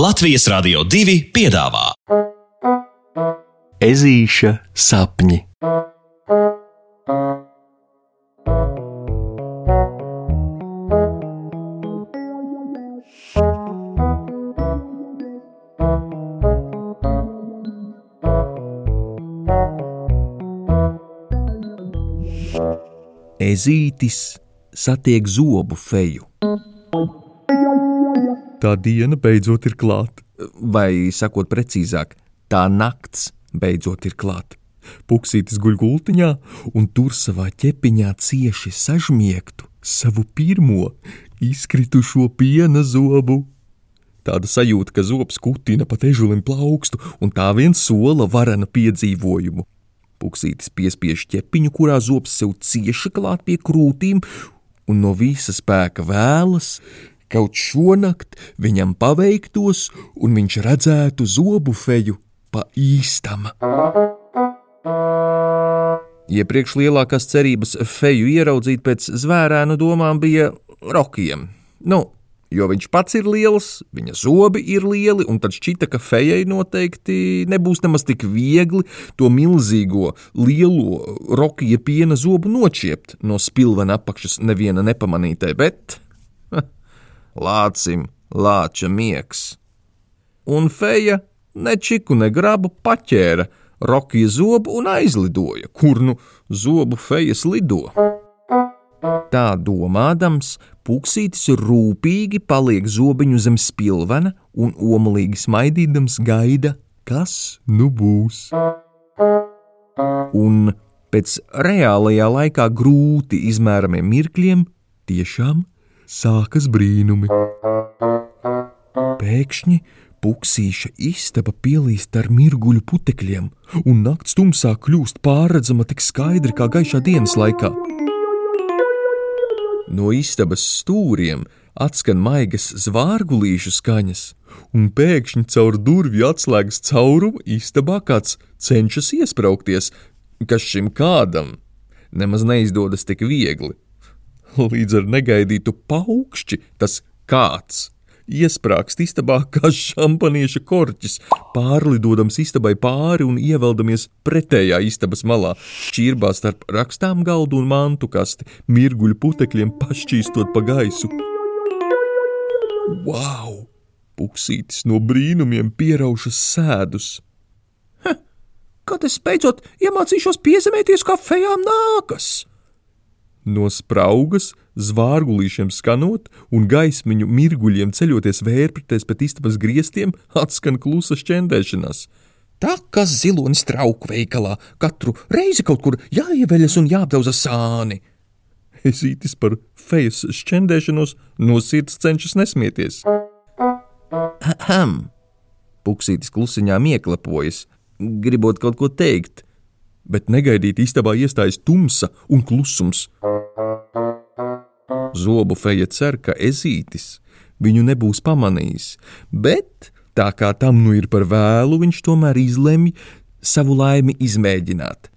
Latvijas Rādio 2 piedāvā Ezīša sapņi. Ezītis satiek zobu feju. Tā diena beidzot ir klāta, vai sakot precīzāk, tā nakts beidzot ir klāta. Puksītis guļ gultiņā un tur savā ķepiņā cieši sažmiegtu savu pirmo izkritušo piena zobu. Tāda sajūta, ka zobs kutina pat ežulim plaukstu, un tā vien sola varena piedzīvojumu. Puksītis piespiež ķepiņu, kurā zobs sev cieši klāt pie krūtīm, un no visa spēka vēlas, kaut šonakt viņam paveiktos, un viņš redzētu zobu feju pa īstam. Iepriekš lielākās cerības feju ieraudzīt pēc zvērēnu domām bija rokiem. Nu, jo viņš pats ir liels, viņa zobi ir lieli, un tad šķita, ka fejai noteikti nebūs nemaz tik viegli to milzīgo, lielo rokija piena zobu noķiept no spilvena apakšas neviena nepamanītai, bet lācim lāča miegs. Un feja ne čiku, ne grabu paķēra rokija zobu un aizlidoja, kur nu zobu fejas lido. Tā domādams, puksītis rūpīgi paliek zobiņu zem spilvena un omulīgi smaidīdams gaida, kas nu būs. Un pēc reālajā laikā grūti izmēramiem mirkļiem tiešām sākas brīnumi. Pēkšņi puksīša istaba pielīst ar mirguļu putekļiem, un nakts tumsā kļūst pārredzama tik skaidri kā gaišā dienas laikā. No istabas stūriem atskan maigas zvārgulīšu skaņas, un pēkšņi caur durvju atslēgas caurumu istabā kāds cenšas iesprāgties, kas šim kādam nemaz neizdodas tik viegli. Līdz ar negaidītu paukšķi tas kāds iesprāgst istabā kā šampanieša korķis, pārlidodams istabai pāri un ieveldamies pretējā istabas malā, šķirbā starp rakstām galdu un mantu kasti, mirguļu putekļiem pašķīstot pa gaisu. Wow! Puksītis no brīnumiem pieraušas sēdus. Ha, kad es beidzot iemācīšos piezemēties, kā fejām nākas? No spraugas, zvārgulīšiem skanot un gaismiņu mirguļiem ceļoties vērpritēs pēc istabas griestiem, atskan klusa šķendēšanās. Tā kā zilonis trauku veikalā, katru reizi kaut kur jāieveļas un jāapdauza sāni. Ezītis par fejas šķendēšanos no sirds cenšas nesmieties. Ahem! Puksītis klusiņā mieklepojas, gribot kaut ko teikt, bet negaidīt istabā iestājas tumsa un klusums. Zobu feja cer, ka ezītis viņu nebūs pamanījis, bet tā kā tam nu ir par vēlu, viņš tomēr izlemj savu laimi izmēģināt.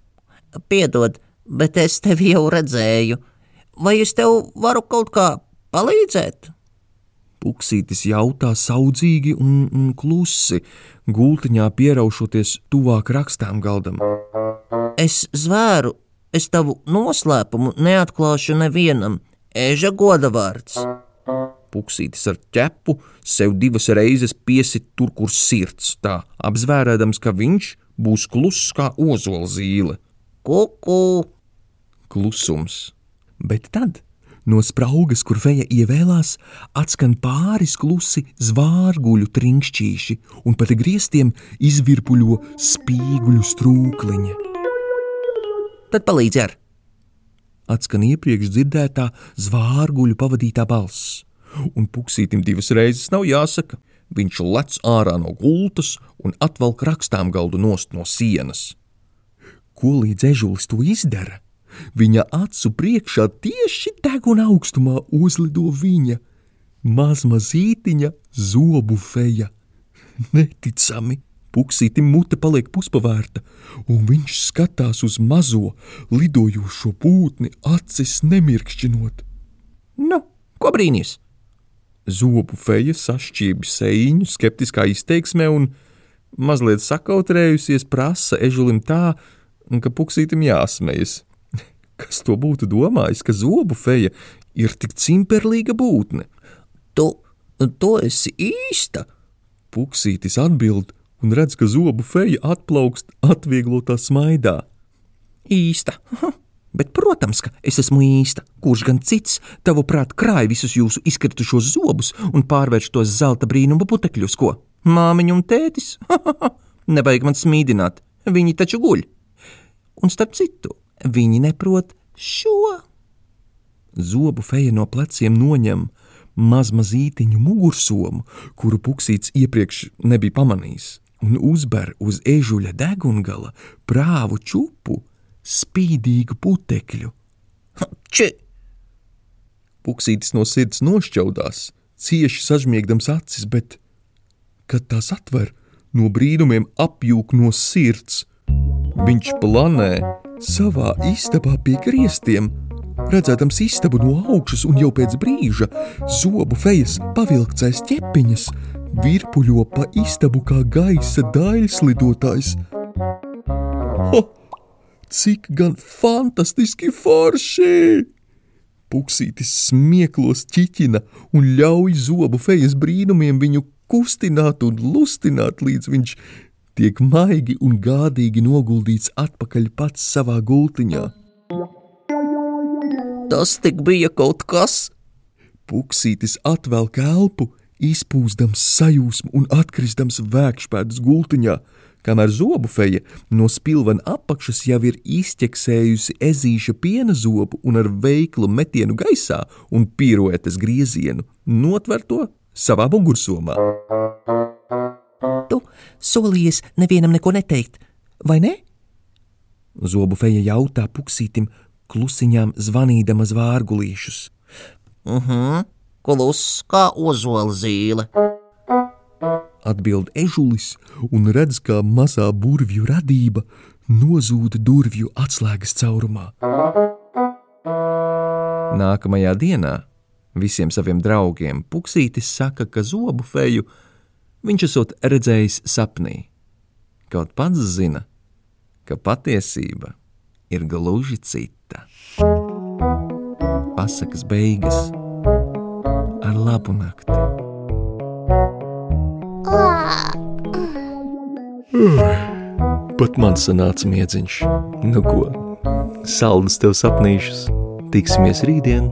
Piedod, bet es tevi jau redzēju. Vai es tev varu kaut kā palīdzēt? Puksītis jautā saudzīgi un, un klusi, gultiņā pieraušoties tuvāk rakstām galdam. Es zvēru, es tavu noslēpumu neatklāšu nevienam, eža godavārds. Puksītis ar ķepu sev divas reizes piesit tur, kur sirds, tā apzvērēdams, ka viņš būs kluss kā ozola zīle. Kuku! Klusums. Bet tad no spraugas, kur feja ievēlās, atskan pāris klusi zvārguļu trinkšķīši, un pat griestiem izvirpuļo spīguļu strūkliņa. Tad palīdzi ar! Atskan iepriekš dzirdētā zvārguļu pavadītā balss, un puksītim divas reizes nav jāsaka. Viņš lec ārā no gultas un atvelk rakstām galdu nost no sienas. Ko līdz ežulis to izdara? Viņa acu priekšā tieši deguna augstumā uzlido viņa mazmazītiņa zobu feja. Neticami! Puksītim mute paliek puspavērta, un viņš skatās uz mazo, lidojošo pūtni, acis nemirkšķinot. Nu, ko brīnīs? Zobu feja sašķība sēņu skeptiskā izteiksmē un mazliet sakautrējusies prasa ežulim tā, ka puksītim jāsmejas. Kas to būtu domājis, ka zobu feja ir tik cimperlīga būtne? Tu, tu esi īsta! Puksītis atbild un redz, ka zobu feja atplaukst atvieglotā smaidā. Īsta! Bet, protams, ka es esmu īsta. Kurš gan cits, tavuprāt, krāj visus jūsu izkritušos zobus un pārvērš tos zelta brīnuma putekļus, ko? Māmiņa un tētis? Nevajag man smīdināt, viņi taču guļ. Un starp citu, viņi neprot šo. Zobu feja no pleciem noņem mazmazītiņu mugursomu, kuru puksīts iepriekš nebija pamanījis, un uzber uz ežuļa degungala prāvu čupu spīdīgu putekļu. Či! Puksītis no sirds nošķaudās, cieši sažmiegdams acis, bet, kad tās atver, no brīnumiem apjūk no sirds. Viņš planē savā istabā pie griestiem, redzēdams istabu no augšas, un jau pēc brīža zobu fejas pavilktais ķepiņas virpuļo pa istabu kā gaisa daļslidotājs. Ho! Cik gan fantastiski forši! Puksītis smieklos ķiķina un ļauj zobu fejas brīnumiem viņu kustināt un lustināt, līdz viņš tiek maigi un gādīgi noguldīts atpakaļ pats savā gultiņā. Tas tik bija kaut kas! Puksītis atvelk elpu, izpūstams sajūsmu un atkristams vēkšpēdas gultiņā, kamēr zobu feja no spilvena apakšas jau ir izķeksējusi ezīša piena zobu un ar veiklu metienu gaisā un piruetes griezienu notver to savā mugursomā. Solījies nevienam neko neteikt, vai ne? Zobu feja jautā puksītim, klusiņām zvanīdama zvārgulīšus. Uh mhm, -huh, kluss kā ozola zīle atbild ežulis un redz, kā mazā burvju radība nozūd durvju atslēgas caurumā. Nākamajā dienā visiem saviem draugiem Puksītis saka, ka zobu feju viņš esot redzējis sapnī. Kaut pats zina, ka patiesība ir gluži cita. Pasakas beigas ar labu nakti! Pat man sanāca miedziņš. Nu ko, saldus tev sapnīšus, tiksimies rītdien!